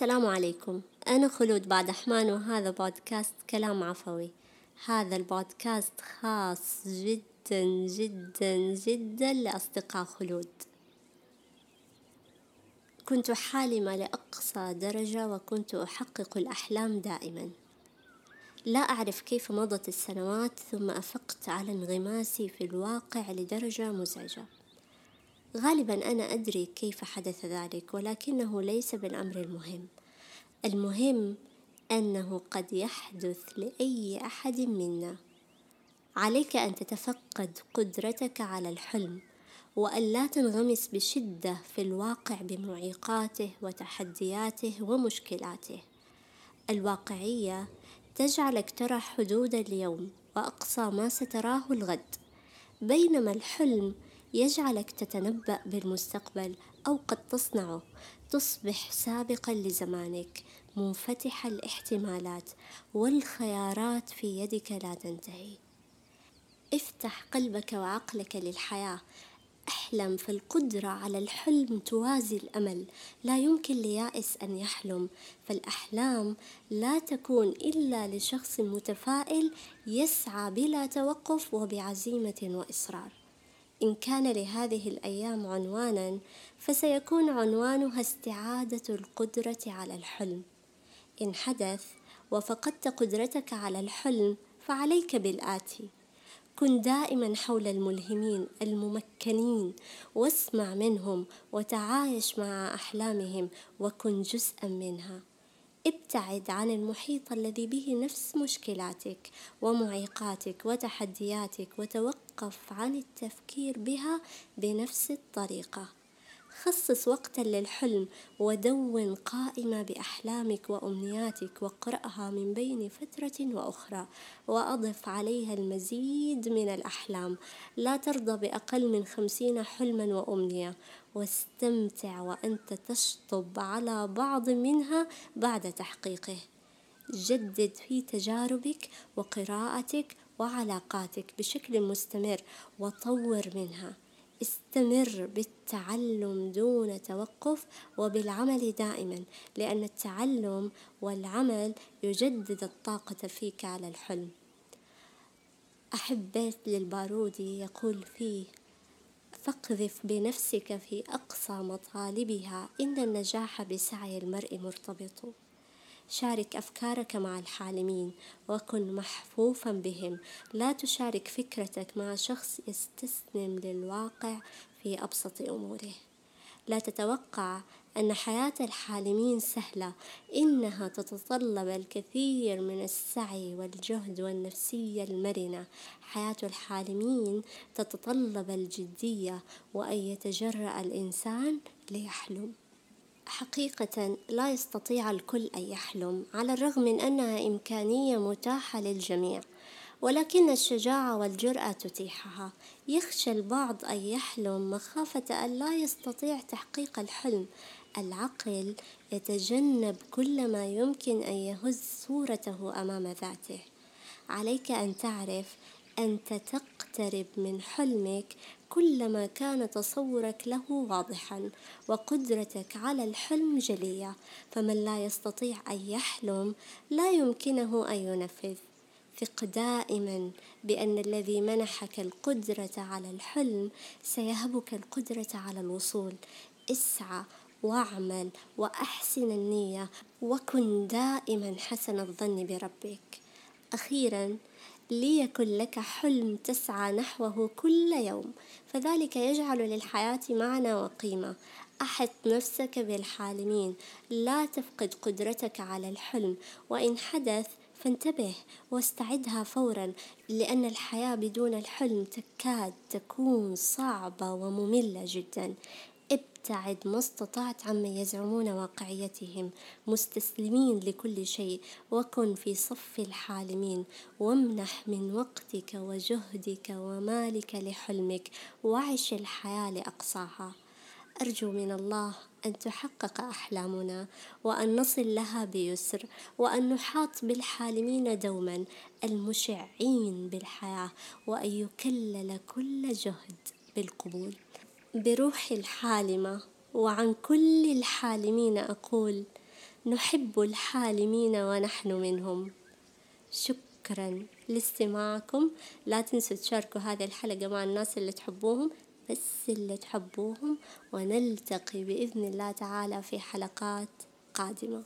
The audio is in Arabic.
السلام عليكم. أنا خلود بعد حمان وهذا بودكاست كلام عفوي. هذا البودكاست خاص جدا جدا جدا لأصدقاء خلود. كنت حالمة لأقصى درجة وكنت أحقق الأحلام دائما. لا أعرف كيف مضت السنوات ثم أفقت على انغماسي في الواقع لدرجة مزعجة. غالبا أنا أدري كيف حدث ذلك ولكنه ليس بالأمر المهم. المهم أنه قد يحدث لأي أحد منا. عليك أن تتفقد قدرتك على الحلم وأن لا تنغمس بشدة في الواقع بمعيقاته وتحدياته ومشكلاته. الواقعية تجعلك ترى حدود اليوم وأقصى ما ستراه الغد. بينما الحلم يجعلك تتنبأ بالمستقبل أو قد تصنعه. تصبح سابقا لزمانك منفتح الاحتمالات والخيارات في يدك لا تنتهي. افتح قلبك وعقلك للحياة. أحلم فالقدرة على الحلم توازي الأمل. لا يمكن ليائس أن يحلم. فالأحلام لا تكون إلا لشخص متفائل يسعى بلا توقف وبعزيمة وإصرار. إن كان لهذه الأيام عنوانا فسيكون عنوانها استعادة القدرة على الحلم. إن حدث وفقدت قدرتك على الحلم فعليك بالآتي. كن دائما حول الملهمين الممكنين واسمع منهم وتعايش مع أحلامهم وكن جزءا منها. ابتعد عن المحيط الذي به نفس مشكلاتك ومعيقاتك وتحدياتك وتوقف عن التفكير بها بنفس الطريقة. خصص وقتا للحلم ودون قائمة بأحلامك وأمنياتك واقرأها من بين فترة وأخرى وأضف عليها المزيد من الأحلام. لا ترضى بأقل من خمسين حلما وأمنية. واستمتع وأنت تشطب على بعض منها بعد تحقيقه. جدد في تجاربك وقراءتك وعلاقاتك بشكل مستمر وطور منها. استمر بالتعلم دون توقف وبالعمل دائما لأن التعلم والعمل يجدد الطاقة فيك على الحلم. أحب بيت للبارودي يقول فيه فاقذف بنفسك في أقصى مطالبها إن النجاح بسعي المرء مرتبط. شارك أفكارك مع الحالمين وكن محفوفا بهم. لا تشارك فكرتك مع شخص يستسلم للواقع في أبسط أموره. لا تتوقع أن حياة الحالمين سهلة. إنها تتطلب الكثير من السعي والجهد والنفسية المرنة. حياة الحالمين تتطلب الجدية وأن يتجرأ الإنسان ليحلم. حقيقة لا يستطيع الكل أن يحلم على الرغم من أنها إمكانية متاحة للجميع. ولكن الشجاعة والجرأة تتيحها. يخشى البعض أن يحلم مخافة أن لا يستطيع تحقيق الحلم. العقل يتجنب كل ما يمكن أن يهز صورته أمام ذاته. عليك أن تعرف أنت تقترب من حلمك كلما كان تصورك له واضحا وقدرتك على الحلم جلية. فمن لا يستطيع أن يحلم لا يمكنه أن ينفذ. ثق دائما بأن الذي منحك القدرة على الحلم سيهبك القدرة على الوصول. اسعى واعمل وأحسن النية وكن دائما حسن الظن بربك. أخيرا ليكن لك حلم تسعى نحوه كل يوم فذلك يجعل للحياة معنى وقيمة. أحط نفسك بالحالمين لا تفقد قدرتك على الحلم. وإن حدث فانتبه واستعدها فورا لأن الحياة بدون الحلم تكاد تكون صعبة ومملة جدا. ابتعد ما استطعت عمن يزعمون واقعيتهم. مستسلمين لكل شيء. وكن في صف الحالمين. وامنح من وقتك وجهدك ومالك لحلمك. وعش الحياة لأقصاها. أرجو من الله أن تحقق أحلامنا. وأن نصل لها بيسر. وأن نحاط بالحالمين دوما. المشعين بالحياة. وأن يكلل كل جهد بالقبول. بروحي الحالمة وعن كل الحالمين أقول نحب الحالمين ونحن منهم. شكرا لاستماعكم. لا تنسوا تشاركوا هذه الحلقة مع الناس اللي تحبوهم بس اللي تحبوهم ونلتقي بإذن الله تعالى في حلقات قادمة.